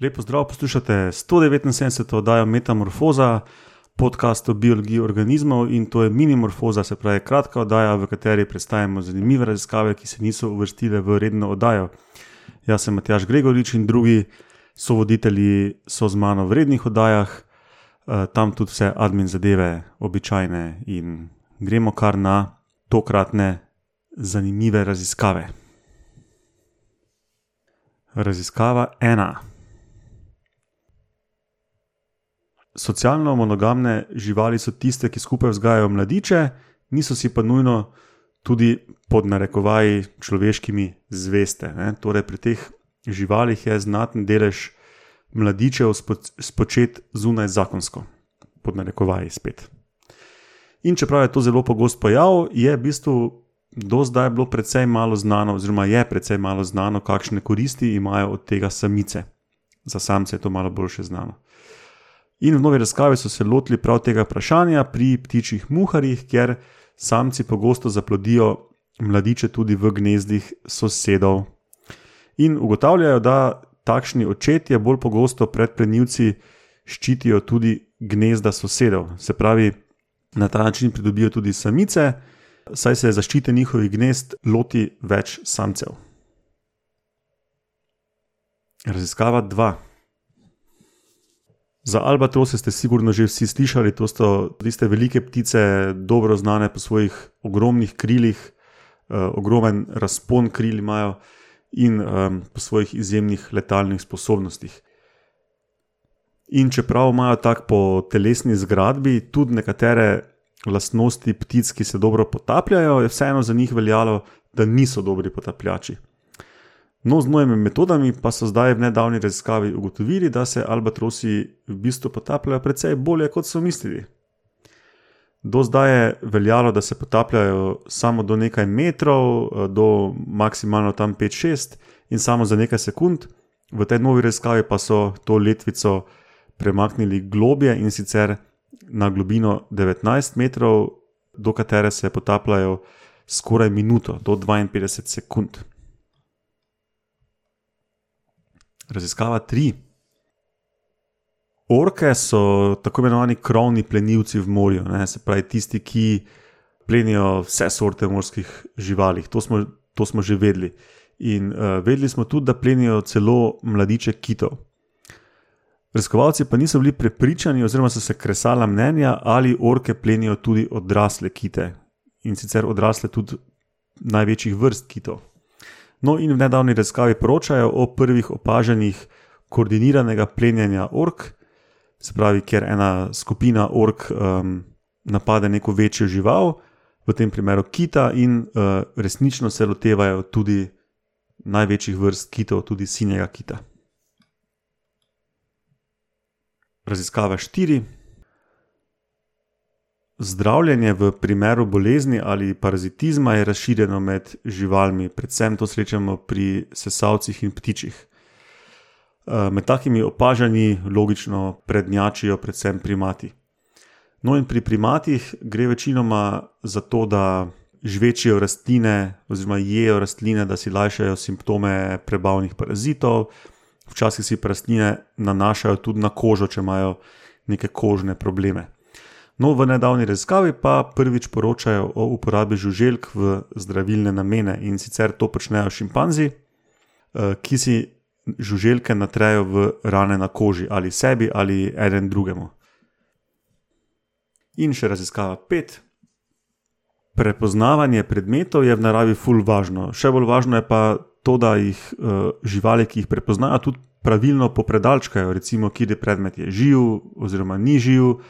Lepo zdrav, poslušate 179. oddajo Metamorfoza, podcast o biologiji organizmov in to je minimorfoza, se pravi kratka oddaja, v kateri predstavljamo zanimive raziskave, ki se niso uvrstile v redno oddajo. Jaz sem Matjaš Gregorič in drugi sovoditelji so z mano v rednih oddajah, eh, tam tudi vse admin zadeve, običajne in gremo kar na tokratne zanimive raziskave. Raziskava ena. Socialno monogamne živali so tiste, ki skupaj vzgajajo mladiče, niso si pa nujno tudi pod narekovaji človeškimi zveste. Ne? Torej, pri teh živalih je znaten delež mladičev spočet zunaj zakonsko, pod narekovaji spet. In čeprav je to zelo pogost pojav, je v bistvu do zdaj bilo precej malo znano, oziroma je precej malo znano, kakšne koristi imajo od tega samice. Za samce je to malo boljše znano. In v novi razkavi so se lotili prav tega vprašanja pri ptičjih muharjih, ker samci pogosto zaplodijo mladiče tudi v gnezdih sosedov. In ugotavljajo, da takšni očetje bolj pogosto pred plenilci ščitijo tudi gnezda sosedov. Se pravi, na ta način pridobijo tudi samice, saj se zaščite njihovih gnezd loti več samcev. Raziskava 2. Za albatrose ste sigurno že vsi slišali, to so tiste velike ptice, dobro znane po svojih ogromnih krilih, eh, ogromen razpon kril imajo in eh, po svojih izjemnih letalnih sposobnostih. In čeprav imajo tako po telesni zgradbi tudi nekatere lastnosti ptic, ki se dobro potapljajo, je vseeno za njih veljalo, da niso dobri potapljači. No, z novimi metodami pa so zdaj v nedavni raziskavi ugotovili, da se albatrosi v bistvu potapljajo precej bolje, kot so mislili. Do zdaj je veljalo, da se potapljajo samo do nekaj metrov, do maksimalno tam 5-6 in samo za nekaj sekund, v tej novi raziskavi pa so to letvico premaknili globje in sicer na globino 19 metrov, do katere se potapljajo skoraj minuto, do 52 sekund. Raziskava 3. Orke so tako imenovani krovni plenilci v morju, ne? se pravi tisti, ki plenijo vse sorte morskih živali. To smo, to smo že vedeli. In uh, vedeli smo tudi, da plenijo celo mladiče kitov. Raziskovalci pa niso bili prepričani, oziroma so se kresala mnenja, ali orke plenijo tudi odrasle kite in sicer odrasle tudi največjih vrst kitov. No, in v nedavni raziskavi poročajo o prvih opaženjih koordiniranega plenjenja ork, se pravi, ker ena skupina ork um, napade neko večjo žival, v tem primeru kita, in uh, resnično se lotevajo tudi največjih vrst kitov, tudi sinjega kita. Raziskava 4. Zdravljenje v primeru bolezni ali parazitizma je razširjeno med živalmi, predvsem to srečamo pri sesalcih in ptičih. Eh, med takimi opažanji logično prednjačijo predvsem primati. No, in pri primatih gre večinoma za to, da žvečijo rastline oziroma jejo rastline, da si lajšajo simptome prebavnih parazitov, včasih si rastline nanašajo tudi na kožo, če imajo neke kožne probleme. No, v nedavni raziskavi pa prvič poročajo o uporabi žuželk v zdravilne namene in sicer to počnejo šimpanzi, eh, ki si žuželke natrejo v rane na koži ali sebi ali eden drugemu. In še raziskava pet. Prepoznavanje predmetov je v naravi ful važno, še bolj važno je pa to, da jih uh, živali, ki jih prepoznajo, tudi pravilno popredalčkajo, recimo, kje je predmet je živ oziroma ni živ.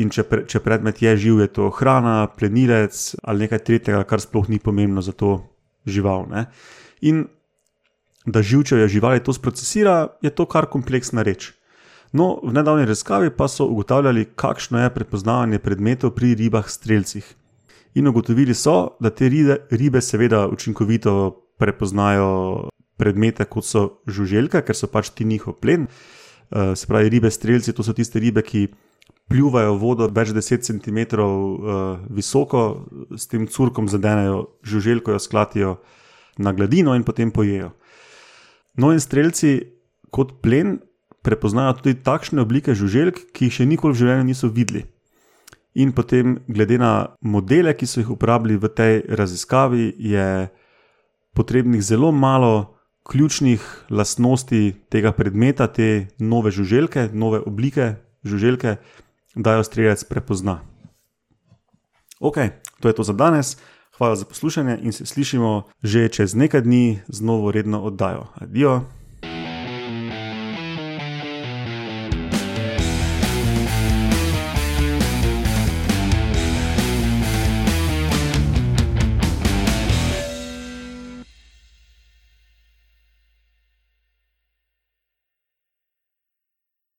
In če, pre, če predmet je živ, je to hrana, plenilec ali nekaj tretjega, kar sploh ni pomembno za to žival. Ne? In da živčevje živali to sprocesira, je to kar kompleksna reč. No, v nedavni raziskavi pa so ugotavljali, kakšno je prepoznavanje predmetov pri ribah streljcih. In ugotovili so, da te ribe, ribe seveda učinkovito prepoznajo predmete, kot so žuželke, ker so pač ti njihov plen. Uh, se pravi, ribe streljci, to so tiste ribe, ki pljuvajo vodo več deset cm uh, visoko, s tem curkom zadenejo žuželko, jo sklatijo na gladino in potem pojejo. No, in streljci kot plen prepoznajo tudi takšne oblike žuželk, ki jih še nikoli v življenju niso videli. In potem, glede na modele, ki so jih uporabili v tej raziskavi, je potrebnih zelo malo ključnih lastnosti tega predmeta, te nove žuželke, nove oblike žuželke, da jo strelec prepozna. Ok, to je to za danes. Hvala za poslušanje in se slišimo že čez nekaj dni z novo redno oddajo. Adijo!